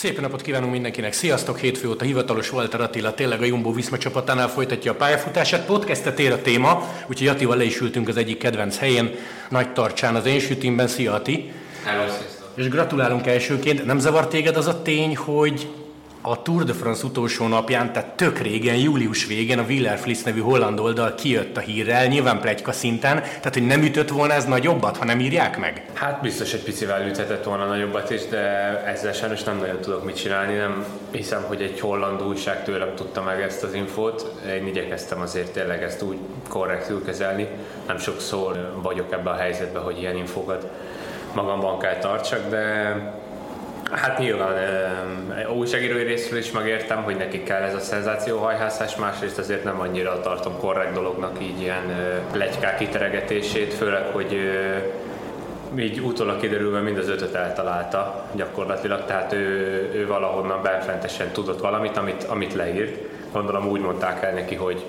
Szép napot kívánunk mindenkinek! Sziasztok! Hétfő óta hivatalos Walter Attila tényleg a Jumbo Viszma csapatánál folytatja a pályafutását. Podcastet ér a téma, úgyhogy Attival le is ültünk az egyik kedvenc helyén, Nagy Tartsán az én sütimben. Szia Ati! Hello, És gratulálunk elsőként. Nem zavar téged az a tény, hogy a Tour de France utolsó napján, tehát tök régen, július végén a Willer Fliss nevű holland oldal kijött a hírrel, nyilván plegyka szinten, tehát hogy nem ütött volna ez nagyobbat, ha nem írják meg? Hát biztos egy picivel üthetett volna nagyobbat is, de ezzel sajnos nem nagyon tudok mit csinálni, nem hiszem, hogy egy holland újság tőlem tudta meg ezt az infót. Én igyekeztem azért tényleg ezt úgy korrektül kezelni, nem sokszor vagyok ebben a helyzetben, hogy ilyen infókat magamban kell tartsak, de Hát nyilván újságírói részről is megértem, hogy nekik kell ez a szenzációhajhászás, másrészt azért nem annyira tartom korrekt dolognak így ilyen plegykák kiteregetését, főleg, hogy így utólag kiderülve mind az ötöt eltalálta gyakorlatilag, tehát ő, ő valahonnan benfentesen tudott valamit, amit, amit leírt gondolom úgy mondták el neki, hogy,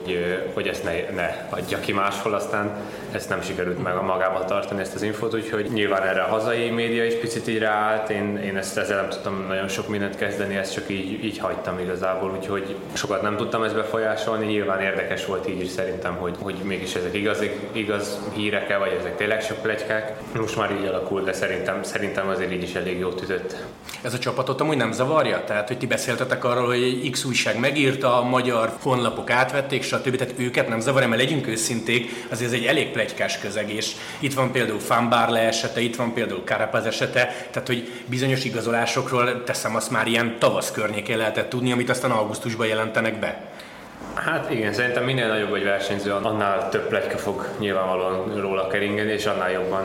hogy ezt ne, ne adja ki máshol, aztán ezt nem sikerült meg a magával tartani ezt az infót, úgyhogy nyilván erre a hazai média is picit így ráállt, én, én ezt ezzel nem tudtam nagyon sok mindent kezdeni, ezt csak így, így hagytam igazából, úgyhogy sokat nem tudtam ezt befolyásolni, nyilván érdekes volt így is szerintem, hogy, hogy mégis ezek igaz, igaz hírek vagy ezek tényleg sok plegykák. Most már így alakul, de szerintem, szerintem azért így is elég jót ütött. Ez a csapatot amúgy nem zavarja? Tehát, hogy ti beszéltetek arról, hogy X újság megírta, magyar honlapok átvették, stb. Tehát őket nem zavarja, mert legyünk őszinték, azért ez egy elég plegykás közeg, és itt van például Fanbarle esete, itt van például Carapaz esete, tehát hogy bizonyos igazolásokról teszem azt már ilyen tavasz környékén lehetett tudni, amit aztán augusztusban jelentenek be. Hát igen, szerintem minél nagyobb egy versenyző, annál több pletyka fog nyilvánvalóan róla keringeni, és annál jobban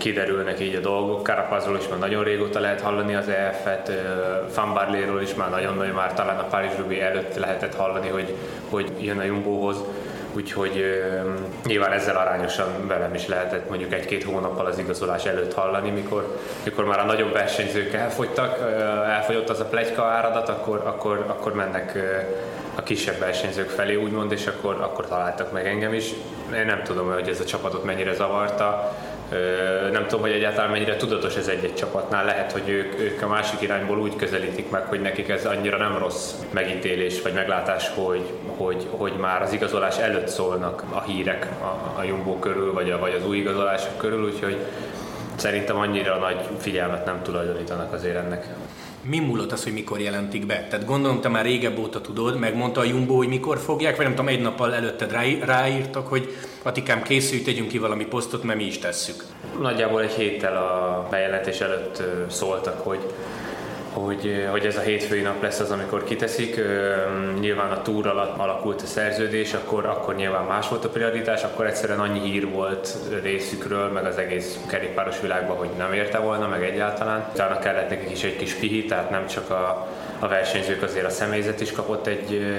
kiderülnek így a dolgok. Carapazról is már nagyon régóta lehet hallani az EF-et, Fanbarléről is már nagyon-nagyon már talán a Paris Ruby előtt lehetett hallani, hogy, hogy jön a Jumbohoz. Úgyhogy nyilván ezzel arányosan velem is lehetett mondjuk egy-két hónappal az igazolás előtt hallani, mikor, mikor már a nagyobb versenyzők elfogytak, elfogyott az a plegyka áradat, akkor, akkor, akkor mennek a kisebb versenyzők felé úgymond, és akkor, akkor találtak meg engem is. Én nem tudom, hogy ez a csapatot mennyire zavarta, nem tudom, hogy egyáltalán mennyire tudatos ez egy-egy csapatnál. Lehet, hogy ők, ők a másik irányból úgy közelítik meg, hogy nekik ez annyira nem rossz megítélés vagy meglátás, hogy, hogy, hogy már az igazolás előtt szólnak a hírek a, a Jumbo körül, vagy, a, vagy az új igazolások körül, úgyhogy szerintem annyira nagy figyelmet nem tulajdonítanak azért ennek. Mi múlott az, hogy mikor jelentik be? Tehát gondolom, te már régebb óta tudod, megmondta a Jumbo, hogy mikor fogják, vagy nem tudom, egy nappal előtted ráírtak, hogy Atikám készülj, tegyünk ki valami posztot, mert mi is tesszük. Nagyjából egy héttel a bejelentés előtt szóltak, hogy hogy, hogy ez a hétfői nap lesz az, amikor kiteszik. Nyilván a túr alatt alakult a szerződés, akkor, akkor nyilván más volt a prioritás, akkor egyszerűen annyi hír volt részükről, meg az egész kerékpáros világban, hogy nem érte volna, meg egyáltalán. Utána kellett nekik is egy kis pihi, tehát nem csak a, a versenyzők, azért a személyzet is kapott egy,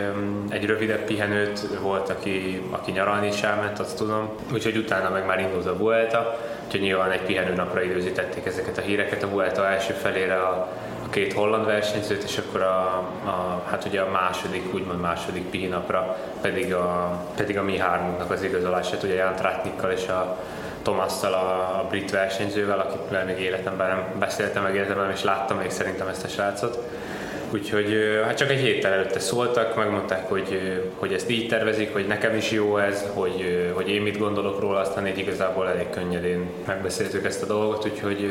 egy rövidebb pihenőt, volt, aki, aki nyaralni is elment, azt tudom. Úgyhogy utána meg már indult a Vuelta, úgyhogy nyilván egy pihenő napra időzítették ezeket a híreket. A Vuelta első felére a két holland versenyzőt, és akkor a, a, hát ugye a második, úgymond második pihinapra pedig a, pedig a mi hármunknak az igazolását, ugye Jan Tratnikkal és a Tomasszal, a, a brit versenyzővel, akikkel még életemben nem beszéltem meg életemben, és láttam még szerintem ezt a srácot. Úgyhogy hát csak egy héttel előtte szóltak, megmondták, hogy, hogy ezt így tervezik, hogy nekem is jó ez, hogy, hogy én mit gondolok róla, aztán így igazából elég könnyedén megbeszéltük ezt a dolgot, úgyhogy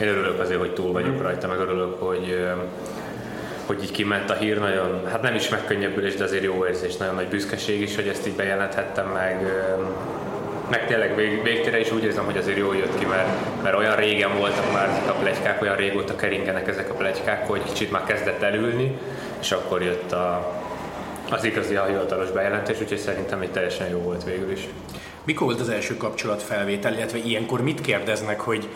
én örülök azért, hogy túl vagyok rajta, meg örülök, hogy hogy így kiment a hír, nagyon, hát nem is megkönnyebbülés, de azért jó érzés, nagyon nagy büszkeség is, hogy ezt így bejelenthettem, meg, meg tényleg vég, végtére is úgy érzem, hogy azért jól jött ki, mert, mert olyan régen voltak már ezek a plegykák, olyan régóta keringenek ezek a plegykák, hogy kicsit már kezdett elülni, és akkor jött a, az igazi a hivatalos bejelentés, úgyhogy szerintem egy teljesen jó volt végül is. Mikor volt az első kapcsolatfelvétel, illetve ilyenkor mit kérdeznek, hogy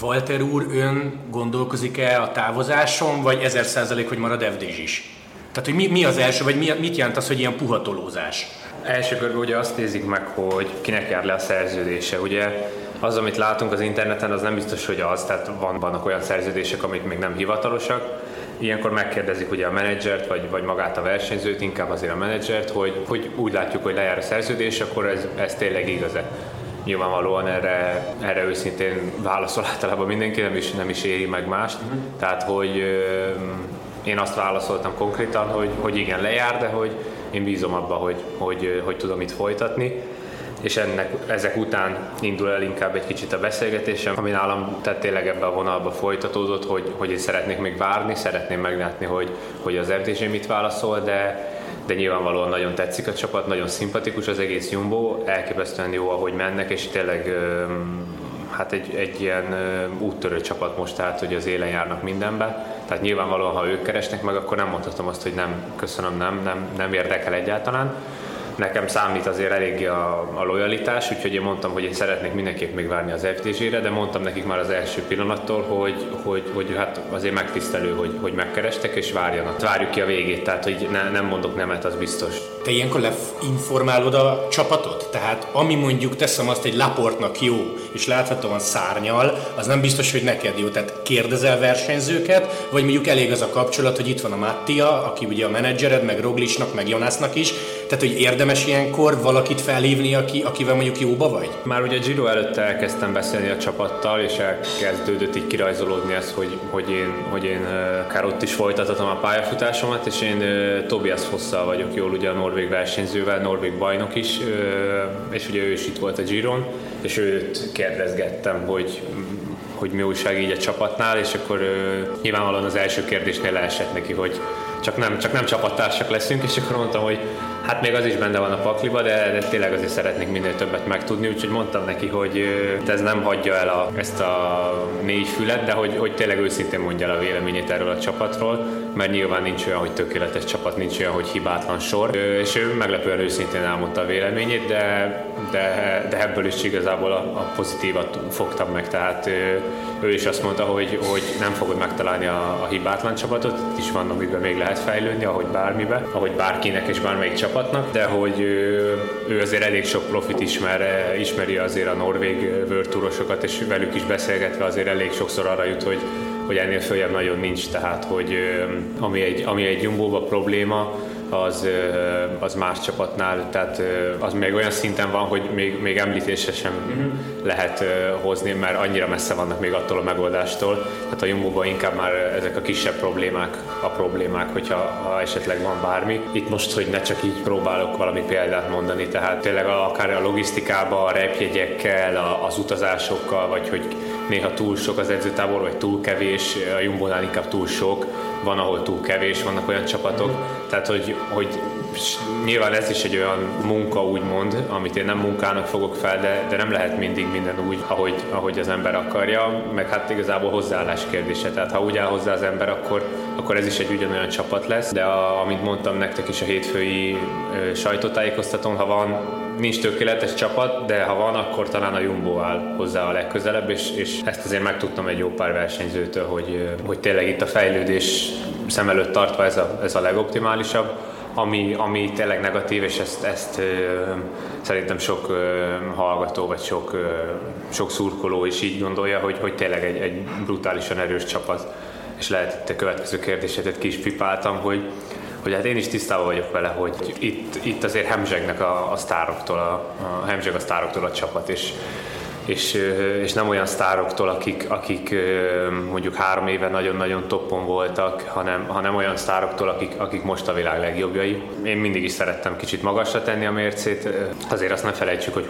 Walter úr, ön gondolkozik-e a távozáson, vagy ezer százalék, hogy marad FDZ is? Tehát, hogy mi, mi az első, vagy mi, mit jelent az, hogy ilyen puhatolózás? Első körben ugye azt nézik meg, hogy kinek jár le a szerződése. Ugye az, amit látunk az interneten, az nem biztos, hogy az, tehát van, vannak olyan szerződések, amik még nem hivatalosak. Ilyenkor megkérdezik ugye a menedzsert, vagy, vagy magát a versenyzőt, inkább azért a menedzsert, hogy, hogy úgy látjuk, hogy lejár a szerződés, akkor ez, ez tényleg igaz-e nyilvánvalóan erre, erre őszintén válaszol általában mindenki, nem is, nem is éri meg mást. Uh-huh. Tehát, hogy én azt válaszoltam konkrétan, hogy, hogy igen, lejár, de hogy én bízom abba, hogy, hogy, hogy tudom itt folytatni és ennek, ezek után indul el inkább egy kicsit a beszélgetésem, ami nálam tehát tényleg ebbe a vonalba folytatódott, hogy, hogy én szeretnék még várni, szeretném meglátni, hogy, hogy az FDZ mit válaszol, de, de nyilvánvalóan nagyon tetszik a csapat, nagyon szimpatikus az egész Jumbo, elképesztően jó, ahogy mennek, és tényleg hát egy, egy ilyen úttörő csapat most, tehát hogy az élen járnak mindenbe. Tehát nyilvánvalóan, ha ők keresnek meg, akkor nem mondhatom azt, hogy nem, köszönöm, nem, nem, nem érdekel egyáltalán nekem számít azért eléggé a, a lojalitás, úgyhogy én mondtam, hogy én szeretnék mindenképp még várni az FTZ-re, de mondtam nekik már az első pillanattól, hogy, hogy, hogy hát azért megtisztelő, hogy, hogy megkerestek, és várjanak. Várjuk ki a végét, tehát hogy ne, nem mondok nemet, az biztos. Te ilyenkor leinformálod a csapatot? Tehát ami mondjuk teszem azt egy laportnak jó, és láthatóan szárnyal, az nem biztos, hogy neked jó. Tehát kérdezel versenyzőket, vagy mondjuk elég az a kapcsolat, hogy itt van a Mattia, aki ugye a menedzsered, meg Roglicsnak, meg Jonasnak is, tehát hogy érdemes ilyenkor valakit felhívni, aki, akivel mondjuk jóba vagy? Már ugye Giro előtt elkezdtem beszélni a csapattal, és elkezdődött így kirajzolódni ez, hogy, hogy én, hogy én akár ott is folytathatom a pályafutásomat, és én Tobias Fosszal vagyok jól, ugye a norvég versenyzővel, norvég bajnok is, és ugye ő is itt volt a Giron, és őt kérdezgettem, hogy hogy mi újság így a csapatnál, és akkor nyilvánvalóan az első kérdésnél leesett neki, hogy csak nem, csak nem csapattársak leszünk, és akkor mondtam, hogy Hát még az is benne van a pakliba, de, de tényleg azért szeretnék minél többet megtudni, úgyhogy mondtam neki, hogy ez nem hagyja el a, ezt a négy fület, de hogy, hogy tényleg őszintén mondja el a véleményét erről a csapatról, mert nyilván nincs olyan, hogy tökéletes csapat, nincs olyan, hogy hibátlan sor, és ő meglepően őszintén elmondta a véleményét, de, de, de ebből is igazából a, a pozitívat fogtam meg, tehát ő, ő is azt mondta, hogy, hogy nem fogod megtalálni a, a hibátlan csapatot, itt is van, amiben még lehet fejlődni, ahogy bármibe, ahogy bárkinek és bármelyik csapatnak, de hogy ő, azért elég sok profit ismer, ismeri azért a norvég vörtúrosokat, és velük is beszélgetve azért elég sokszor arra jut, hogy hogy ennél följebb nagyon nincs, tehát hogy ami egy, ami egy jumbóba probléma, az, az más csapatnál, tehát az még olyan szinten van, hogy még, még említésre sem uh-huh. lehet hozni, mert annyira messze vannak még attól a megoldástól. Tehát a Jumbo-ban inkább már ezek a kisebb problémák a problémák, hogyha ha esetleg van bármi. Itt most, hogy ne csak így próbálok valami példát mondani, tehát tényleg akár a logisztikában, a repjegyekkel, az utazásokkal, vagy hogy néha túl sok az edzőtábor, vagy túl kevés, a Jumbo-nál inkább túl sok, van, ahol túl kevés, vannak olyan csapatok, tehát hogy, hogy nyilván ez is egy olyan munka, úgymond, amit én nem munkának fogok fel, de, de nem lehet mindig minden úgy, ahogy, ahogy az ember akarja, meg hát igazából hozzáállás kérdése. Tehát ha úgy áll hozzá az ember, akkor, akkor ez is egy ugyanolyan csapat lesz. De a, amit mondtam nektek is a hétfői ö, sajtótájékoztatón, ha van nincs tökéletes csapat, de ha van, akkor talán a Jumbo áll hozzá a legközelebb, és, és ezt azért megtudtam egy jó pár versenyzőtől, hogy, hogy tényleg itt a fejlődés szem előtt tartva ez a, ez a legoptimálisabb ami, ami tényleg negatív, és ezt, ezt ö, szerintem sok ö, hallgató, vagy sok, ö, sok szurkoló is így gondolja, hogy, hogy tényleg egy, egy brutálisan erős csapat. És lehet itt a következő kérdésetet ki is pipáltam, hogy, hogy hát én is tisztában vagyok vele, hogy itt, itt azért hemzsegnek a, a sztároktól, a, a hemzseg a sztároktól a csapat, és és, és nem olyan sztároktól, akik, akik mondjuk három éve nagyon-nagyon toppon voltak, hanem, hanem olyan sztároktól, akik, akik most a világ legjobbjai. Én mindig is szerettem kicsit magasra tenni a mércét, azért azt ne felejtsük, hogy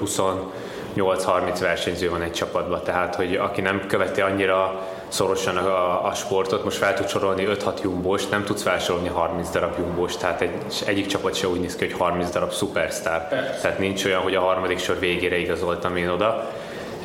28-30 versenyző van egy csapatban, tehát hogy aki nem követi annyira szorosan a, a sportot, most fel tud sorolni 5-6 jumbós, nem tudsz felsorolni 30 darab jumbós, tehát egy, egyik csapat se úgy néz ki, hogy 30 darab szupersztár. Tehát nincs olyan, hogy a harmadik sor végére igazoltam én oda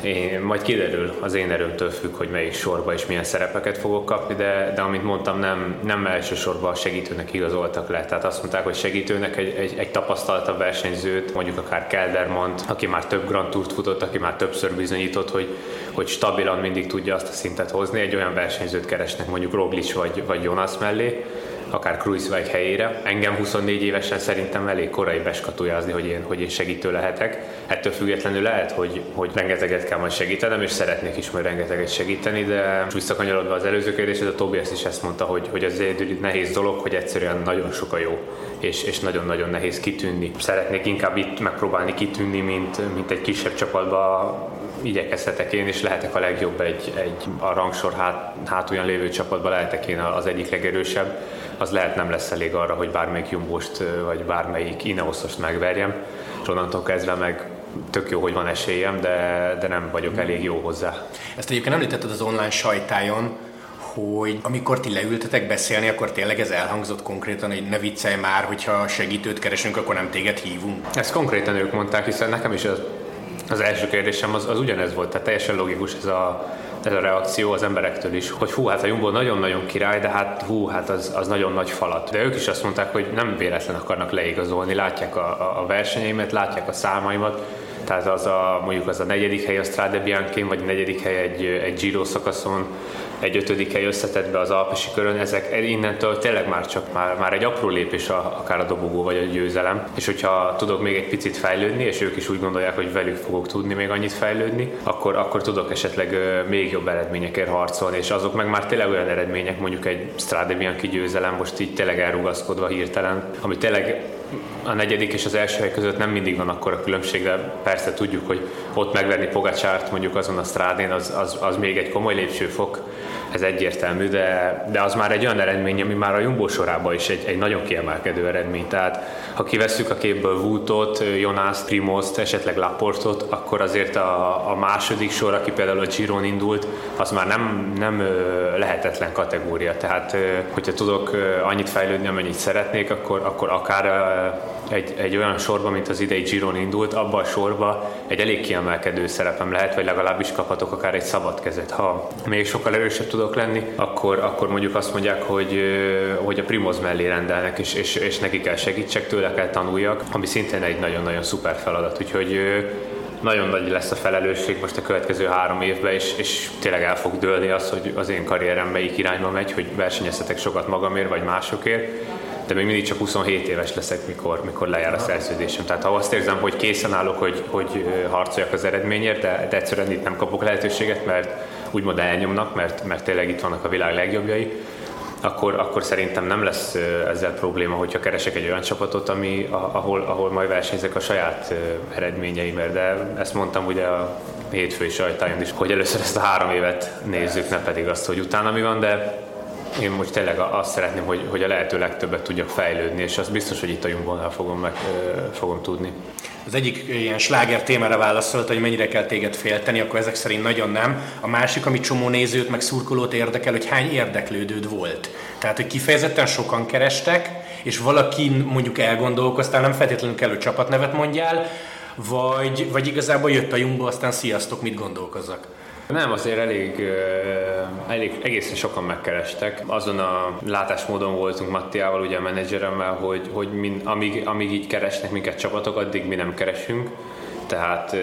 én, majd kiderül, az én erőmtől függ, hogy melyik sorba és milyen szerepeket fogok kapni, de, de amit mondtam, nem, nem elsősorban a segítőnek igazoltak le. Tehát azt mondták, hogy segítőnek egy, egy, egy tapasztaltabb versenyzőt, mondjuk akár Keldermont, aki már több Grand Tourt futott, aki már többször bizonyított, hogy, hogy stabilan mindig tudja azt a szintet hozni, egy olyan versenyzőt keresnek, mondjuk Roglic vagy, vagy Jonas mellé, akár Kruiswijk helyére. Engem 24 évesen szerintem elég korai beskatujázni, hogy én, hogy én segítő lehetek. Ettől függetlenül lehet, hogy, hogy rengeteget kell majd segítenem, és szeretnék is majd rengeteget segíteni, de visszakanyarodva az előző kérdéshez, a Tobias is ezt mondta, hogy, hogy az egy nehéz dolog, hogy egyszerűen nagyon sok a jó, és, és nagyon-nagyon nehéz kitűnni. Szeretnék inkább itt megpróbálni kitűnni, mint, mint egy kisebb csapatba igyekezhetek én, és lehetek a legjobb egy, egy a rangsor hát, hátulján lévő csapatban, lehetek én az egyik legerősebb, az lehet nem lesz elég arra, hogy bármelyik jumbost vagy bármelyik Ineosost megverjem, és onnantól kezdve meg tök jó, hogy van esélyem, de, de nem vagyok elég jó hozzá. Ezt egyébként említetted az online sajtájon, hogy amikor ti leültetek beszélni, akkor tényleg ez elhangzott konkrétan, hogy ne viccelj már, hogyha segítőt keresünk, akkor nem téged hívunk. Ezt konkrétan ők mondták, hiszen nekem is az, az első kérdésem az, az ugyanez volt, tehát teljesen logikus ez a, ez a reakció az emberektől is, hogy hú, hát a Jumbo nagyon-nagyon király, de hát hú, hát az, az nagyon nagy falat. De ők is azt mondták, hogy nem véletlen akarnak leigazolni, látják a, a, versenyeimet, látják a számaimat, tehát az a, mondjuk az a negyedik hely a Strade bianchi vagy a negyedik hely egy, egy Giro szakaszon, egy ötödik hely összetettbe az Alpesi körön, ezek innentől tényleg már csak már, már egy apró lépés a, akár a dobogó vagy a győzelem. És hogyha tudok még egy picit fejlődni, és ők is úgy gondolják, hogy velük fogok tudni még annyit fejlődni, akkor, akkor tudok esetleg még jobb eredményekért harcolni, és azok meg már tényleg olyan eredmények, mondjuk egy Strade Bianchi győzelem, most így tényleg elrugaszkodva hirtelen, ami tényleg a negyedik és az első hely között nem mindig van akkor a különbség, de persze tudjuk, hogy ott megverni Pogacsárt mondjuk azon a strádén, az, az, az még egy komoly lépcsőfok, ez egyértelmű, de, de az már egy olyan eredmény, ami már a Jumbo sorában is egy, egy nagyon kiemelkedő eredmény. Tehát ha kivesszük a képből Wootot, Jonas, Primozt, esetleg Laportot, akkor azért a, a második sor, aki például a Giron indult, az már nem, nem lehetetlen kategória. Tehát hogyha tudok annyit fejlődni, amennyit szeretnék, akkor, akkor akár egy, egy olyan sorba, mint az idei Giron indult, abban a sorba egy elég kiemelkedő szerepem lehet, vagy legalábbis kaphatok akár egy szabad kezet. Ha még sokkal erősebb tudok lenni, akkor, akkor mondjuk azt mondják, hogy, hogy a Primoz mellé rendelnek, és, és, és neki kell segítsek, tőle kell tanuljak, ami szintén egy nagyon-nagyon szuper feladat. Úgyhogy nagyon nagy lesz a felelősség most a következő három évben, és, és tényleg el fog dőlni az, hogy az én karrierem melyik irányba megy, hogy versenyezhetek sokat magamért, vagy másokért de még mindig csak 27 éves leszek, mikor, mikor lejár a szerződésem. Tehát ha azt érzem, hogy készen állok, hogy, hogy harcoljak az eredményért, de, de egyszerűen itt nem kapok lehetőséget, mert úgymond elnyomnak, mert, mert tényleg itt vannak a világ legjobbjai, akkor, akkor szerintem nem lesz ezzel probléma, hogyha keresek egy olyan csapatot, ami, ahol, ahol majd versenyzek a saját eredményeimért. De ezt mondtam ugye a hétfői sajtájon is, hogy először ezt a három évet nézzük, ne pedig azt, hogy utána mi van, de én most tényleg azt szeretném, hogy, hogy a lehető legtöbbet tudjak fejlődni, és az biztos, hogy itt a Jumbonnál fogom, meg, fogom tudni. Az egyik ilyen sláger témára válaszolt, hogy mennyire kell téged félteni, akkor ezek szerint nagyon nem. A másik, ami csomó nézőt, meg szurkolót érdekel, hogy hány érdeklődőd volt. Tehát, hogy kifejezetten sokan kerestek, és valaki mondjuk elgondolkoztál, nem feltétlenül kell, hogy csapatnevet mondjál, vagy, vagy igazából jött a Jumbo, aztán sziasztok, mit gondolkozzak? Nem, azért elég, elég egészen sokan megkerestek. Azon a látásmódon voltunk Mattiával, ugye a menedzseremmel, hogy, hogy min, amíg, amíg így keresnek minket csapatok, addig mi nem keresünk tehát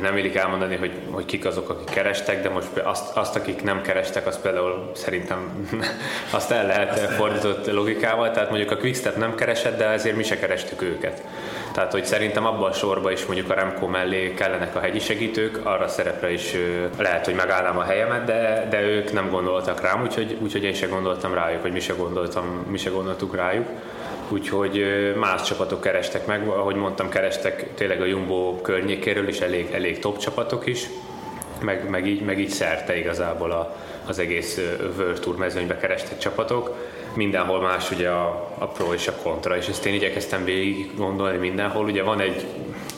nem illik elmondani, hogy, hogy kik azok, akik kerestek, de most azt, azt akik nem kerestek, azt például szerintem azt el lehet fordított logikával, tehát mondjuk a Quickstep nem keresett, de ezért mi se kerestük őket. Tehát, hogy szerintem abban a sorban is mondjuk a Remco mellé kellenek a hegyi segítők, arra szerepre is lehet, hogy megállnám a helyemet, de, de ők nem gondoltak rám, úgyhogy, úgyhogy én se gondoltam rájuk, vagy mi se, gondoltam, mi se gondoltuk rájuk úgyhogy más csapatok kerestek meg, ahogy mondtam, kerestek tényleg a Jumbo környékéről is elég, elég top csapatok is, meg, meg, így, meg így szerte igazából a, az egész World Tour mezőnybe kerestek csapatok. Mindenhol más ugye a, a pro és a kontra, és ezt én igyekeztem végig gondolni mindenhol. Ugye van egy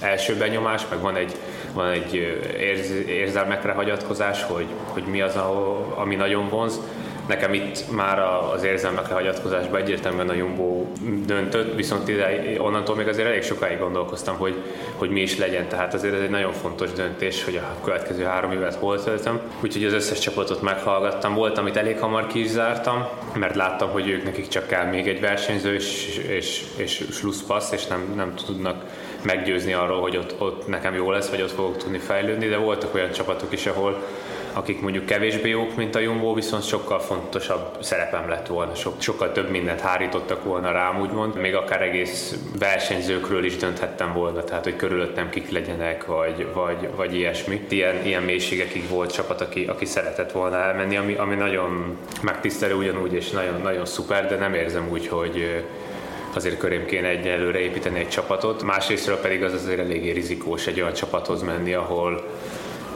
első benyomás, meg van egy, van egy érz, érzelmekre hagyatkozás, hogy, hogy mi az, ahol, ami nagyon vonz Nekem itt már az érzelmekre hagyatkozásban egyértelműen a Jumbo döntött, viszont ide, onnantól még azért elég sokáig gondolkoztam, hogy, hogy mi is legyen. Tehát azért ez egy nagyon fontos döntés, hogy a következő három évet hol töltöm. Úgyhogy az összes csapatot meghallgattam. Volt, amit elég hamar ki is zártam, mert láttam, hogy ők nekik csak kell még egy versenyző és, és, és slusszpassz, és nem, nem tudnak meggyőzni arról, hogy ott, ott nekem jó lesz, vagy ott fogok tudni fejlődni, de voltak olyan csapatok is, ahol akik mondjuk kevésbé jók, mint a Jumbo, viszont sokkal fontosabb szerepem lett volna, so, sokkal több mindent hárítottak volna rám, úgymond. Még akár egész versenyzőkről is dönthettem volna, tehát hogy körülöttem kik legyenek, vagy, vagy, vagy ilyesmi. Ilyen, ilyen mélységekig volt csapat, aki, aki szeretett volna elmenni, ami, ami nagyon megtisztelő ugyanúgy, és nagyon, nagyon szuper, de nem érzem úgy, hogy azért körém kéne egyelőre építeni egy csapatot. Másrésztről pedig az azért eléggé rizikós egy olyan csapathoz menni, ahol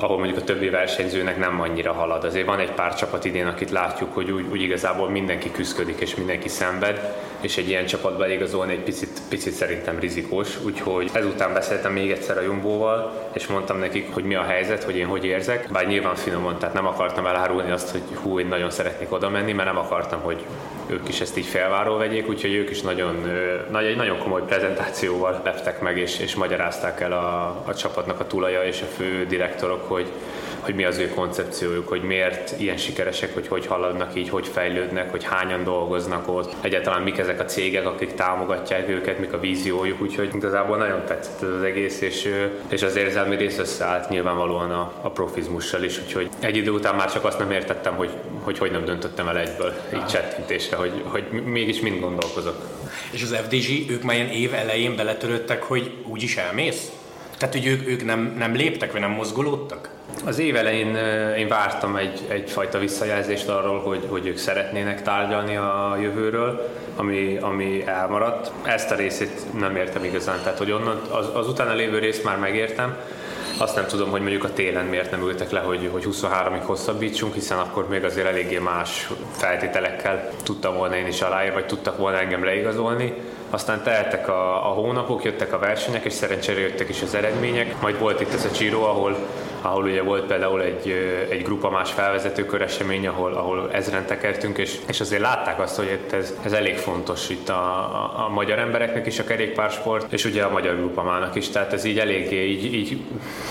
ahol mondjuk a többi versenyzőnek nem annyira halad. Azért van egy pár csapat idén, akit látjuk, hogy úgy, úgy igazából mindenki küzdik és mindenki szenved, és egy ilyen csapatba igazolni egy picit, picit szerintem rizikós, úgyhogy ezután beszéltem még egyszer a Jumbóval, és mondtam nekik, hogy mi a helyzet, hogy én hogy érzek, bár nyilván finoman, tehát nem akartam elárulni azt, hogy hú, én nagyon szeretnék oda menni, mert nem akartam, hogy ők is ezt így felváról vegyék, úgyhogy ők is nagyon, nagy, egy nagyon komoly prezentációval leptek meg, és, és magyarázták el a, a csapatnak a tulaja és a fő direktorok, hogy, hogy mi az ő koncepciójuk, hogy miért ilyen sikeresek, hogy hogy haladnak így, hogy fejlődnek, hogy hányan dolgoznak ott, egyáltalán mik ezek a cégek, akik támogatják őket, mik a víziójuk, úgyhogy igazából nagyon tetszett az egész, és, és az érzelmi rész összeállt nyilvánvalóan a, a profizmussal is, úgyhogy egy idő után már csak azt nem értettem, hogy hogy, hogy nem döntöttem el egyből, így csettintésre, hogy, hogy mégis mind gondolkozok. És az FDG, ők már ilyen év elején beletörődtek, hogy úgyis elmész? Tehát, hogy ők, ők nem, nem léptek, vagy nem mozgolódtak? Az év elején én vártam egy, egyfajta visszajelzést arról, hogy, hogy ők szeretnének tárgyalni a jövőről, ami, ami elmaradt. Ezt a részét nem értem igazán, tehát hogy onnan az, az utána lévő részt már megértem, azt nem tudom, hogy mondjuk a télen miért nem ültek le, hogy, hogy 23-ig hosszabbítsunk, hiszen akkor még azért eléggé más feltételekkel tudtam volna én is aláírni, vagy tudtak volna engem leigazolni. Aztán teltek a, a hónapok, jöttek a versenyek, és szerencsére jöttek is az eredmények. Majd volt itt ez a Giro, ahol ahol ugye volt például egy, egy grupa más felvezetőkör esemény, ahol, ahol ezren tekertünk, és, és azért látták azt, hogy ez, ez elég fontos itt a, a, a magyar embereknek is a kerékpársport, és ugye a magyar grupamának is, tehát ez így eléggé így, így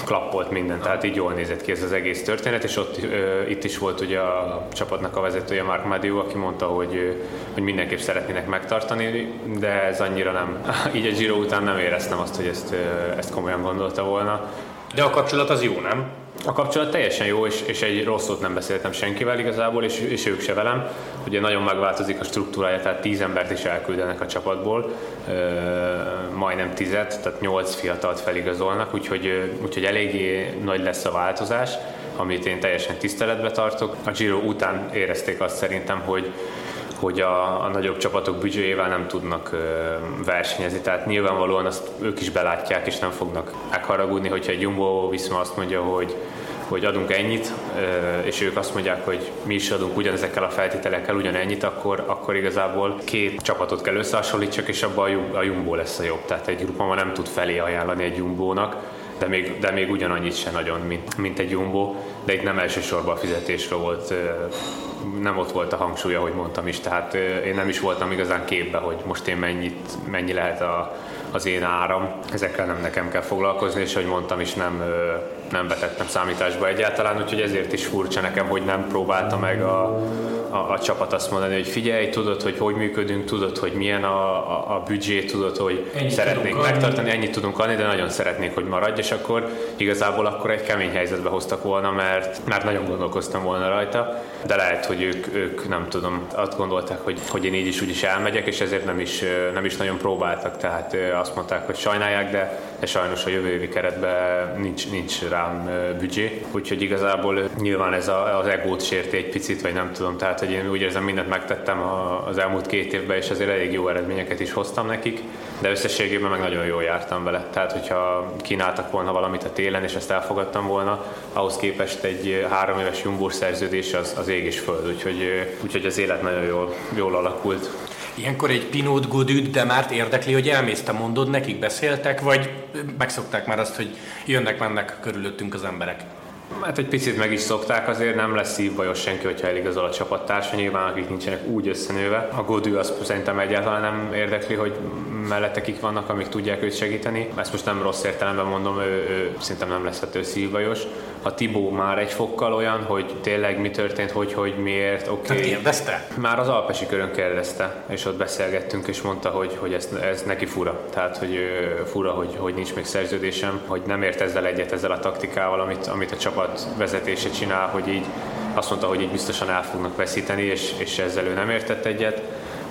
klappolt minden, tehát így jól nézett ki ez az egész történet, és ott ö, itt is volt ugye a csapatnak a vezetője Mark Madiu, aki mondta, hogy, hogy mindenképp szeretnének megtartani, de ez annyira nem, így a Giro után nem éreztem azt, hogy ezt, ezt komolyan gondolta volna. De a kapcsolat az jó, nem? A kapcsolat teljesen jó, és, és egy rosszot nem beszéltem senkivel igazából, és, és ők se velem. Ugye nagyon megváltozik a struktúrája, tehát tíz embert is elküldenek a csapatból, ö, majdnem tizet, tehát nyolc fiatalt feligazolnak, úgyhogy, úgyhogy eléggé nagy lesz a változás, amit én teljesen tiszteletbe tartok. A Giro után érezték azt szerintem, hogy, hogy a, a nagyobb csapatok büdzséjével nem tudnak ö, versenyezni, tehát nyilvánvalóan azt ők is belátják, és nem fognak megharagudni, hogyha egy Jumbo Viszma azt mondja, hogy hogy adunk ennyit, és ők azt mondják, hogy mi is adunk ugyanezekkel a feltételekkel ugyanennyit, akkor, akkor igazából két csapatot kell összehasonlítsak, és abban a Jumbo lesz a jobb. Tehát egy grupa nem tud felé ajánlani egy Jumbónak, de még, de még ugyanannyit se nagyon, mint, mint egy Jumbo, de itt nem elsősorban a fizetésről volt, nem ott volt a hangsúly, ahogy mondtam is, tehát én nem is voltam igazán képbe, hogy most én mennyit, mennyi lehet a, az én áram. Ezekkel nem nekem kell foglalkozni, és ahogy mondtam is, nem, nem vetettem számításba egyáltalán, úgyhogy ezért is furcsa nekem, hogy nem próbálta meg a, a, a csapat azt mondani, hogy figyelj, tudod, hogy hogy működünk, tudod, hogy milyen a, a, a büdzsé, tudod, hogy ennyit szeretnék megtartani, adni. ennyit tudunk adni, de nagyon szeretnék, hogy maradj, és akkor igazából akkor egy kemény helyzetbe hoztak volna, mert, mert nagyon gondolkoztam volna rajta, de lehet, hogy ők, ők nem tudom, azt gondolták, hogy, hogy én így is úgy is elmegyek, és ezért nem is, nem is nagyon próbáltak, tehát azt mondták, hogy sajnálják, de, de sajnos a jövő évi keretben nincs, nincs rám büdzsé, úgyhogy igazából nyilván ez a, az egót sérti egy picit, vagy nem tudom, tehát hogy én úgy érzem, mindent megtettem az elmúlt két évben, és azért elég jó eredményeket is hoztam nekik, de összességében meg nagyon jól jártam vele. Tehát, hogyha kínáltak volna valamit a télen, és ezt elfogadtam volna, ahhoz képest egy három éves jumbós szerződés az, az ég és föld, úgyhogy, úgyhogy az élet nagyon jól, jól alakult. Ilyenkor egy Pinot Godüt, de már érdekli, hogy elmész, te mondod, nekik beszéltek, vagy megszokták már azt, hogy jönnek-mennek körülöttünk az emberek? Hát egy picit meg is szokták, azért nem lesz szívbajos senki, hogyha eligazol a csapattársa, nyilván akik nincsenek úgy összenőve. A Godű az szerintem egyáltalán nem érdekli, hogy mellette kik vannak, amik tudják őt segíteni. Ezt most nem rossz értelemben mondom, ő, ő szerintem nem lesz ettől szívbajos. A Tibó már egy fokkal olyan, hogy tényleg mi történt, hogy, hogy miért, oké. Okay. kérdezte? Már az Alpesi körön kérdezte, és ott beszélgettünk, és mondta, hogy, hogy ez, ez neki fura. Tehát, hogy fura, hogy, hogy nincs még szerződésem, hogy nem ért ezzel egyet, ezzel a taktikával, amit, amit a csapat vezetése csinál, hogy így azt mondta, hogy így biztosan el fognak veszíteni, és, és ezzel ő nem értett egyet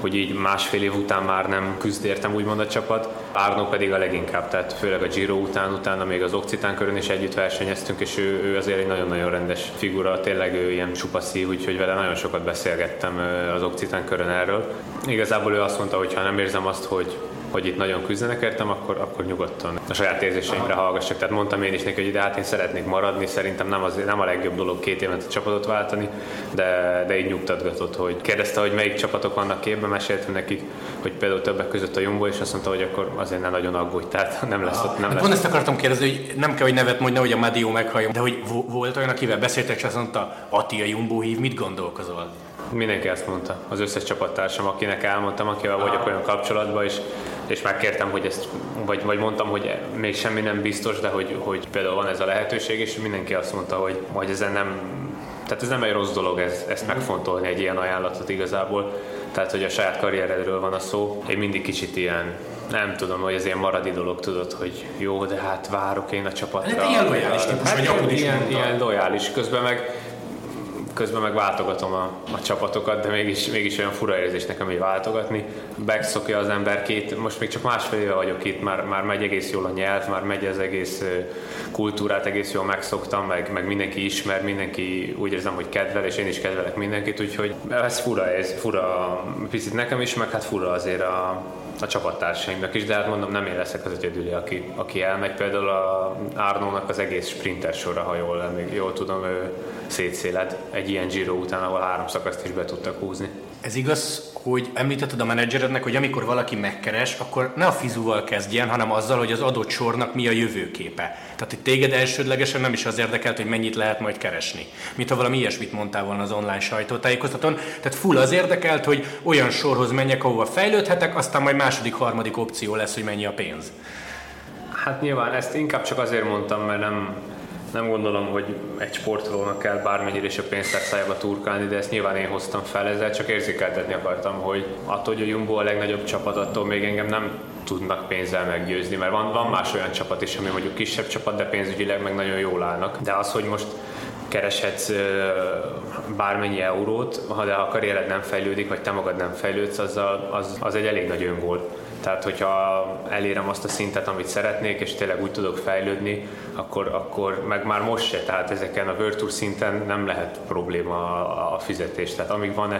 hogy így másfél év után már nem küzd értem úgymond a csapat. Árnó pedig a leginkább, tehát főleg a Giro után, utána még az Occitán körön is együtt versenyeztünk, és ő, ő azért egy nagyon-nagyon rendes figura, tényleg ő ilyen csupa szív, úgyhogy vele nagyon sokat beszélgettem az Occitán körön erről. Igazából ő azt mondta, hogy ha nem érzem azt, hogy hogy itt nagyon küzdenek értem, akkor, akkor nyugodtan a saját érzéseimre hallgassak. Tehát mondtam én is neki, hogy de hát én szeretnék maradni, szerintem nem, az, nem a legjobb dolog két évet a csapatot váltani, de, de így nyugtatgatott, hogy kérdezte, hogy melyik csapatok vannak képben, meséltem nekik, hogy például többek között a Jumbo, és azt mondta, hogy akkor azért nem nagyon aggódj, tehát nem lesz ott. Nem hát lesz pont ezt akartam kérdezni, hogy nem kell, hogy nevet mondja, hogy a Madio meghalljon, de hogy volt olyan, akivel beszéltek, és azt mondta, Ati a Jumbo hív, mit gondolkozol? Mindenki ezt mondta, az összes csapattársam, akinek elmondtam, akivel vagyok olyan kapcsolatban, és és megkértem, hogy ezt, vagy, vagy mondtam, hogy még semmi nem biztos, de hogy, hogy például van ez a lehetőség, és mindenki azt mondta, hogy, hogy ezen nem, tehát ez nem egy rossz dolog ez, ezt megfontolni egy ilyen ajánlatot igazából. Tehát, hogy a saját karrieredről van a szó. Én mindig kicsit ilyen nem tudom, hogy ez ilyen maradi dolog, tudod, hogy jó, de hát várok én a csapatra. Hát ilyen lojális típus, hát, vagy ilyen, ilyen lojális. Közben meg közben meg váltogatom a, a csapatokat, de mégis, mégis olyan fura érzés nekem így váltogatni. Megszokja az ember két, most még csak másfél éve vagyok itt, már, már megy egész jól a nyelv, már megy az egész kultúrát, egész jól megszoktam, meg, meg mindenki ismer, mindenki úgy érzem, hogy kedvel, és én is kedvelek mindenkit, úgyhogy ez fura, ez fura picit nekem is, meg hát fura azért a, a csapattársaimnak is, de hát mondom, nem én leszek az egyedüli, aki, aki elmegy. Például a Árnónak az egész sprinter sora, ha jól, jól tudom, ő szétszéled egy ilyen Giro után, ahol három szakaszt is be tudtak húzni. Ez igaz, hogy említetted a menedzserednek, hogy amikor valaki megkeres, akkor ne a fizuval kezdjen, hanem azzal, hogy az adott sornak mi a jövőképe. Tehát, hogy téged elsődlegesen nem is az érdekelt, hogy mennyit lehet majd keresni. Mint ha valami ilyesmit mondtál volna az online sajtótájékoztatón. Tehát full az érdekelt, hogy olyan sorhoz menjek, ahova fejlődhetek, aztán majd második, harmadik opció lesz, hogy mennyi a pénz. Hát nyilván ezt inkább csak azért mondtam, mert nem, nem gondolom, hogy egy sportolónak kell bármennyire is a pénztárcájába turkálni, de ezt nyilván én hoztam fel, ezzel csak érzékeltetni akartam, hogy attól, hogy a Jumbo a legnagyobb csapat, attól még engem nem tudnak pénzzel meggyőzni, mert van, van más olyan csapat is, ami mondjuk kisebb csapat, de pénzügyileg meg nagyon jól állnak. De az, hogy most kereshetsz bármennyi eurót, ha de a karriered nem fejlődik, vagy te magad nem fejlődsz, az, a, az, az egy elég nagy öngól. Tehát, hogyha elérem azt a szintet, amit szeretnék, és tényleg úgy tudok fejlődni, akkor, akkor meg már most se, tehát ezeken a Virtual szinten nem lehet probléma a, a fizetés. Tehát amíg van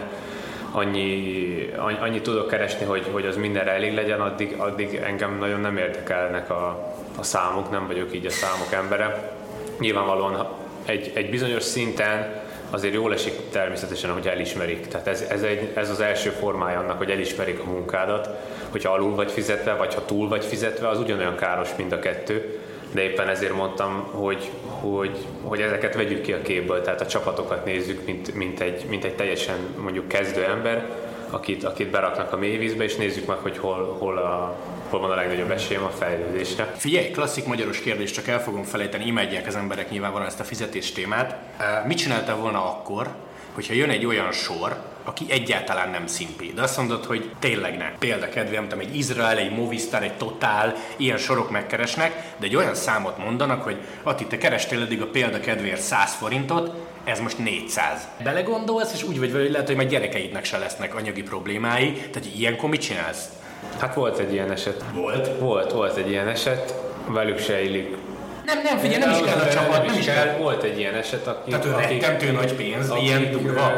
annyi, annyi, annyi tudok keresni, hogy, hogy az mindenre elég legyen, addig, addig engem nagyon nem érdekelnek a, a számok, nem vagyok így a számok embere. Nyilvánvalóan egy, egy bizonyos szinten azért jól esik természetesen, hogy elismerik. Tehát ez, ez, egy, ez az első formája annak, hogy elismerik a munkádat, hogyha alul vagy fizetve, vagy ha túl vagy fizetve, az ugyanolyan káros, mind a kettő. De éppen ezért mondtam, hogy, hogy, hogy ezeket vegyük ki a képből, tehát a csapatokat nézzük, mint, mint, egy, mint egy teljesen mondjuk kezdő ember, akit, akit beraknak a mélyvízbe, és nézzük meg, hogy hol, hol, a, hol van a legnagyobb esélyem a fejlődésre. Figyelj, klasszik magyaros kérdés, csak el fogom felejteni, imádják az emberek nyilvánvalóan ezt a fizetés témát. Mit csináltál volna akkor, hogyha jön egy olyan sor, aki egyáltalán nem szimpi. De azt mondod, hogy tényleg nem. Példa kedvem, nem egy Izrael, egy Movistar, egy Total, ilyen sorok megkeresnek, de egy olyan számot mondanak, hogy Ati, te kerestél eddig a példa kedvéért 100 forintot, ez most 400. Belegondolsz, és úgy vagy vele, hogy lehet, hogy majd gyerekeidnek se lesznek anyagi problémái, tehát ilyenkor mit csinálsz? Hát volt egy ilyen eset. Volt? Volt, volt egy ilyen eset. Velük se illik nem, nem, figyelj, nem is kell a csapat, nem is kell. Volt egy ilyen eset, aki... Tehát ő rettentő nagy pénz, akik, ilyen durva.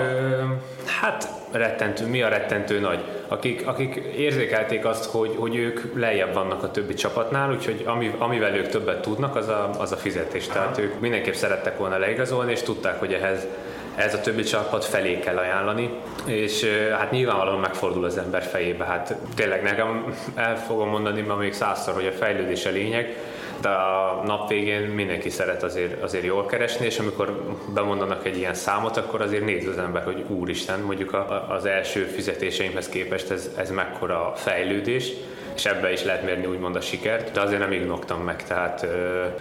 Hát rettentő, mi a rettentő nagy? Akik, akik érzékelték azt, hogy, hogy ők lejjebb vannak a többi csapatnál, úgyhogy ami, amivel ők többet tudnak, az a, az a fizetés. Aha. Tehát ők mindenképp szerettek volna leigazolni, és tudták, hogy ehhez ez a többi csapat felé kell ajánlani, és hát nyilvánvalóan megfordul az ember fejébe. Hát tényleg nekem el fogom mondani ma még százszor, hogy a fejlődés a lényeg, de a nap végén mindenki szeret azért, azért jól keresni, és amikor bemondanak egy ilyen számot, akkor azért néz az ember, hogy úristen, mondjuk a, az első fizetéseimhez képest ez, ez mekkora fejlődés, és ebbe is lehet mérni úgymond a sikert, de azért nem ignoktam meg, tehát...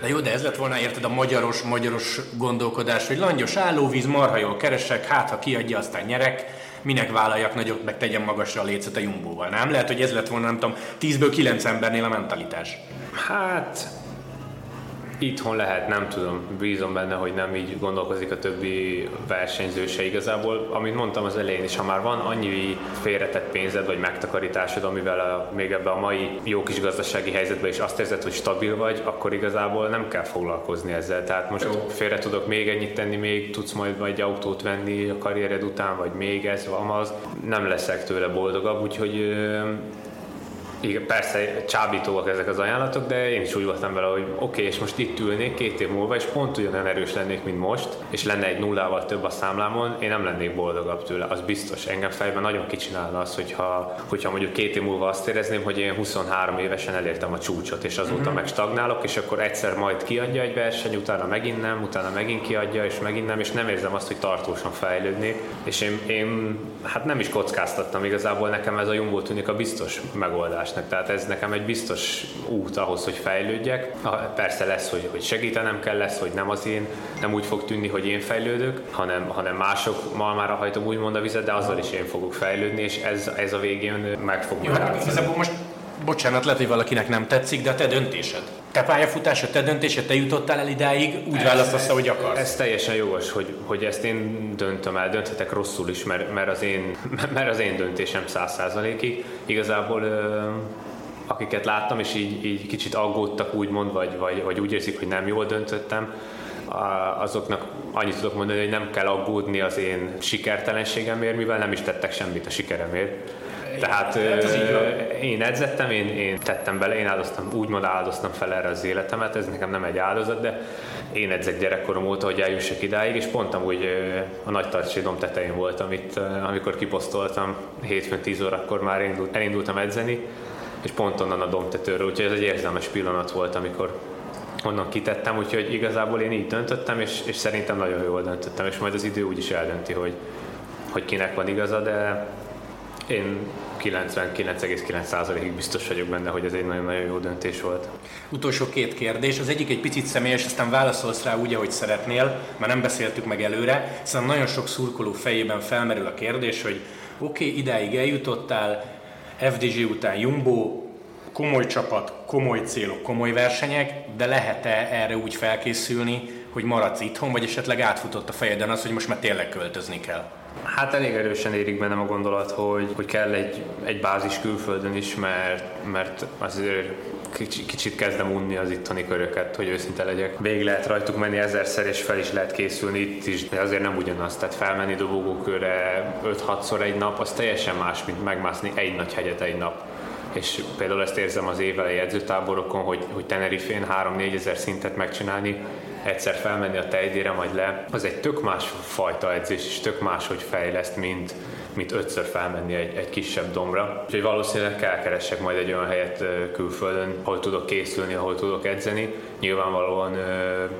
De jó, de ez lett volna érted a magyaros, magyaros gondolkodás, hogy langyos állóvíz, marha jól keresek, hát ha kiadja, aztán nyerek, minek vállaljak nagyot, meg tegyem magasra a lécet a jumbóval, nem? Lehet, hogy ez lett volna, nem tudom, 10-ből 9 embernél a mentalitás. Hát Itthon lehet, nem tudom, bízom benne, hogy nem így gondolkozik a többi versenyző se igazából. Amit mondtam az elején is, ha már van annyi félretett pénzed vagy megtakarításod, amivel a, még ebbe a mai jó kis gazdasági helyzetben is azt érzed, hogy stabil vagy, akkor igazából nem kell foglalkozni ezzel. Tehát most jó. félre tudok még ennyit tenni, még tudsz majd vagy autót venni a karriered után, vagy még ez, van az. Nem leszek tőle boldogabb, úgyhogy igen, persze csábítóak ezek az ajánlatok, de én is úgy voltam vele, hogy oké, okay, és most itt ülnék két év múlva, és pont ugyanolyan erős lennék, mint most, és lenne egy nullával több a számlámon, én nem lennék boldogabb tőle, az biztos. Engem fejben nagyon kicsinálna az, hogyha, hogyha mondjuk két év múlva azt érezném, hogy én 23 évesen elértem a csúcsot, és azóta mm-hmm. meg stagnálok, és akkor egyszer majd kiadja egy verseny, utána megint nem, utána megint kiadja, és megint nem, és nem érzem azt, hogy tartósan fejlődnék. És én, én hát nem is kockáztattam igazából, nekem ez a Jumbo tűnik a biztos megoldás lesznek. Tehát ez nekem egy biztos út ahhoz, hogy fejlődjek. Persze lesz, hogy, hogy segítenem kell, lesz, hogy nem az én, nem úgy fog tűnni, hogy én fejlődök, hanem, hanem mások malmára hajtom úgymond a vizet, de azzal is én fogok fejlődni, és ez, ez a végén meg fog Jó, hát most bocsánat, lehet, hogy valakinek nem tetszik, de a te döntésed. Te pályafutásod, te döntésed, te jutottál el idáig, úgy ez, választasz, hogy akarsz. Ez teljesen jogos, hogy, hogy ezt én döntöm el, dönthetek rosszul is, mert, mert, az, én, mert az én döntésem száz százalékig. Igazából akiket láttam, és így, így kicsit aggódtak úgymond, vagy, vagy, vagy úgy érzik, hogy nem jól döntöttem, azoknak annyit tudok mondani, hogy nem kell aggódni az én sikertelenségemért, mivel nem is tettek semmit a sikeremért tehát hát én edzettem, én, én tettem bele, én áldoztam, úgymond áldoztam fel erre az életemet, ez nekem nem egy áldozat, de én edzek gyerekkorom óta, hogy eljussak idáig, és pont amúgy a nagy tartsédom tetején voltam itt, amikor kiposztoltam hétfőn 10 órakor már elindult, elindultam edzeni, és pont onnan a domtetőről, úgyhogy ez egy érzelmes pillanat volt, amikor onnan kitettem, úgyhogy igazából én így döntöttem, és, és szerintem nagyon jól döntöttem, és majd az idő úgy is eldönti, hogy, hogy kinek van igaza, de én 99,9%-ig biztos vagyok benne, hogy ez egy nagyon-nagyon jó döntés volt. Utolsó két kérdés. Az egyik egy picit személyes, aztán válaszolsz rá úgy, ahogy szeretnél, mert nem beszéltük meg előre, hiszen nagyon sok szurkoló fejében felmerül a kérdés, hogy oké, okay, idáig eljutottál, FDG után Jumbo, komoly csapat, komoly célok, komoly versenyek, de lehet-e erre úgy felkészülni, hogy maradsz itthon, vagy esetleg átfutott a fejeden az, hogy most már tényleg költözni kell? Hát elég erősen érik bennem a gondolat, hogy, hogy kell egy, egy bázis külföldön is, mert, mert azért kicsit, kicsit kezdem unni az itteni köröket, hogy őszinte legyek. Végig lehet rajtuk menni ezerszer, és fel is lehet készülni itt is, de azért nem ugyanaz. Tehát felmenni dobogókörre 5-6-szor egy nap, az teljesen más, mint megmászni egy nagy hegyet egy nap és például ezt érzem az évelei edzőtáborokon, hogy, hogy Tenerifén 3-4 ezer szintet megcsinálni, egyszer felmenni a tejdére, majd le, az egy tök más fajta edzés, és tök más, hogy fejleszt, mint, mint ötször felmenni egy, egy kisebb dombra. Úgyhogy valószínűleg kell keresek majd egy olyan helyet külföldön, ahol tudok készülni, ahol tudok edzeni. Nyilvánvalóan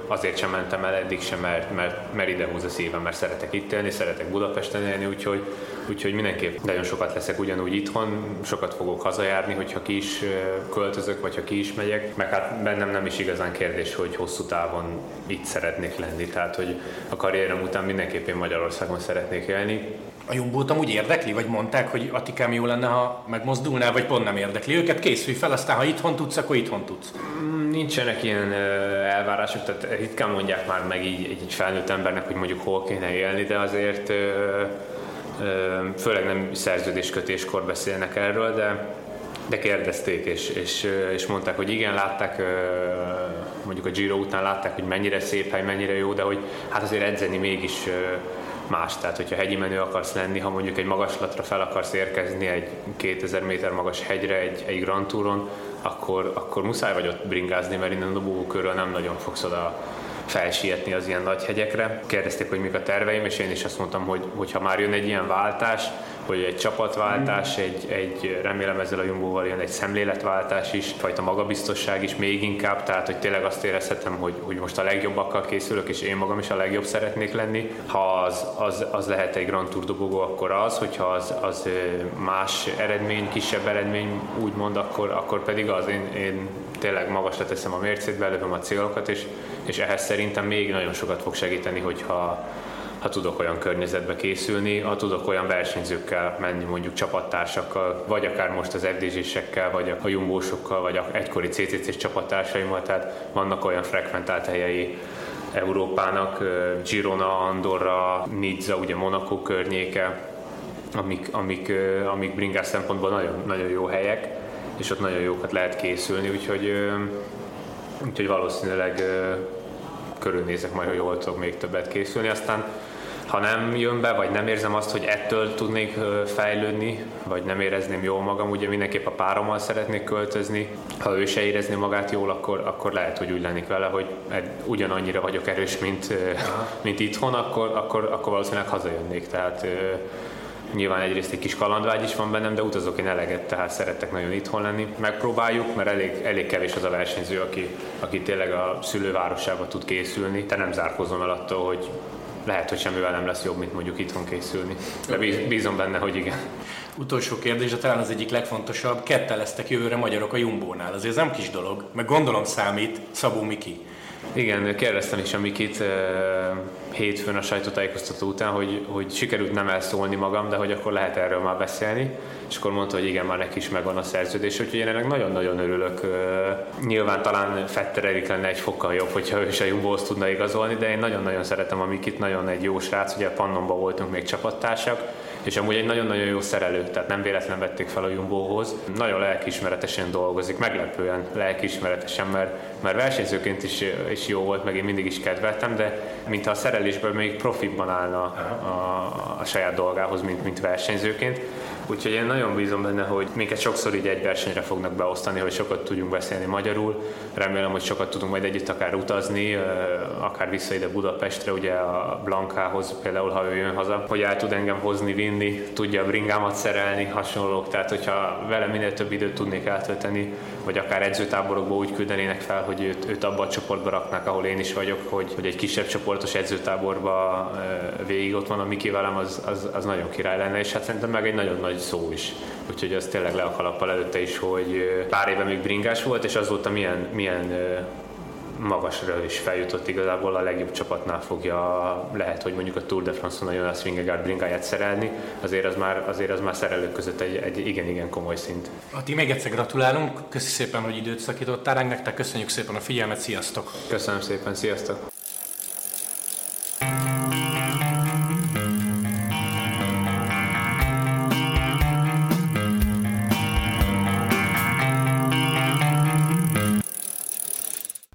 azért sem mentem el eddig sem, mert, mert, mert ide húz a szívem, mert szeretek itt élni, szeretek Budapesten élni, úgyhogy, úgyhogy mindenképp nagyon sokat leszek ugyanúgy itthon, sokat fogok hazajárni, hogyha ki is költözök, vagy ha ki is megyek, meg hát bennem nem is igazán kérdés, hogy hosszú távon itt szeretnék lenni, tehát hogy a karrierem után mindenképpen Magyarországon szeretnék élni, a Jumbót amúgy érdekli, vagy mondták, hogy Atikám jó lenne, ha megmozdulnál, vagy pont nem érdekli őket? Készülj fel, aztán ha itthon tudsz, akkor itthon tudsz. Mm, nincsenek ilyen elvárások, tehát ritkán mondják már meg így egy felnőtt embernek, hogy mondjuk hol kéne élni, de azért főleg nem szerződéskötéskor beszélnek erről, de de kérdezték, és, és, és mondták, hogy igen, látták, mondjuk a Giro után látták, hogy mennyire szép hely, mennyire jó, de hogy hát azért edzeni mégis más. Tehát, hogyha hegyi menő akarsz lenni, ha mondjuk egy magaslatra fel akarsz érkezni egy 2000 méter magas hegyre egy, egy Grand Touron, akkor, akkor muszáj vagy ott bringázni, mert innen a dobogókörről nem nagyon fogsz oda felsietni az ilyen nagy hegyekre. Kérdezték, hogy mik a terveim, és én is azt mondtam, hogy ha már jön egy ilyen váltás, hogy egy csapatváltás, egy, egy remélem ezzel a Jumbo-val jön egy szemléletváltás is, fajta magabiztosság is még inkább, tehát hogy tényleg azt érezhetem, hogy, hogy most a legjobbakkal készülök, és én magam is a legjobb szeretnék lenni. Ha az, az, az lehet egy Grand Tour dobogó, akkor az, hogyha az, az más eredmény, kisebb eredmény, úgymond, akkor, akkor pedig az. Én, én tényleg magasra teszem a mércét, belövöm a célokat, és, és ehhez szerintem még nagyon sokat fog segíteni, hogyha ha tudok olyan környezetbe készülni, ha tudok olyan versenyzőkkel menni, mondjuk csapattársakkal, vagy akár most az FDZ-sekkel, vagy a jumbósokkal, vagy a egykori CCC-s csapattársaimmal, tehát vannak olyan frekventált helyei Európának, Girona, Andorra, Nizza, ugye Monaco környéke, amik, amik, amik bringás szempontból nagyon, nagyon jó helyek, és ott nagyon jókat lehet készülni, úgyhogy, úgyhogy valószínűleg körülnézek majd, hogy hol tudok még többet készülni. Aztán ha nem jön be, vagy nem érzem azt, hogy ettől tudnék fejlődni, vagy nem érezném jól magam, ugye mindenképp a párommal szeretnék költözni. Ha ő se érezné magát jól, akkor, akkor lehet, hogy úgy lennék vele, hogy ugyanannyira vagyok erős, mint, mint itthon, akkor, akkor, akkor valószínűleg hazajönnék. Tehát Nyilván egyrészt egy kis kalandvágy is van bennem, de utazok én eleget, tehát szeretek nagyon itthon lenni. Megpróbáljuk, mert elég, elég kevés az a versenyző, aki, aki tényleg a szülővárosába tud készülni. Te nem zárkozom el attól, hogy lehet, hogy semmivel nem lesz jobb, mint mondjuk itthon készülni. De bízom benne, hogy igen. Utolsó kérdés, de talán az egyik legfontosabb. Kettel lesztek jövőre magyarok a Jumbónál. Azért ez nem kis dolog, meg gondolom számít Szabó Miki. Igen, kérdeztem is a Mikit hétfőn a sajtótájékoztató után, hogy, hogy sikerült nem elszólni magam, de hogy akkor lehet erről már beszélni, és akkor mondta, hogy igen, már neki is megvan a szerződés, úgyhogy én ennek nagyon-nagyon örülök. Nyilván talán Fetter Erik lenne egy fokkal jobb, hogyha ő is a Jumbo-hoz tudna igazolni, de én nagyon-nagyon szeretem a Mikit, nagyon egy jó srác, ugye Pannonban voltunk még csapattársak, és amúgy egy nagyon-nagyon jó szerelő, tehát nem véletlen vették fel a Jumbohoz. Nagyon lelkiismeretesen dolgozik, meglepően lelkiismeretesen, mert, mert versenyzőként is, is jó volt, meg én mindig is kedveltem, de mintha a szerelésből még profibban állna a, a, a saját dolgához, mint, mint versenyzőként. Úgyhogy én nagyon bízom benne, hogy minket sokszor így egy versenyre fognak beosztani, hogy sokat tudjunk beszélni magyarul. Remélem, hogy sokat tudunk majd együtt akár utazni, akár vissza ide Budapestre, ugye a Blankához például, ha ő jön haza, hogy el tud engem hozni, vinni, tudja a bringámat szerelni, hasonlók. Tehát, hogyha vele minél több időt tudnék eltölteni, vagy akár edzőtáborokba úgy küldenének fel, hogy őt, őt abba a csoportba raknák, ahol én is vagyok, hogy, hogy egy kisebb csoportos edzőtáborba végig ott van a Miki velem, az, az, az nagyon király lenne, és hát szerintem meg egy nagyon nagy szó is. Úgyhogy az tényleg le a kalappal előtte is, hogy pár éve még bringás volt, és azóta milyen, milyen magasra is feljutott igazából a legjobb csapatnál fogja, lehet, hogy mondjuk a Tour de France-on a Jonas Vingegaard bringáját szerelni, azért az már, azért az már szerelők között egy, egy igen-igen komoly szint. Ati, még egyszer gratulálunk, köszi szépen, hogy időt szakítottál ránk, nektek köszönjük szépen a figyelmet, sziasztok! Köszönöm szépen, sziasztok!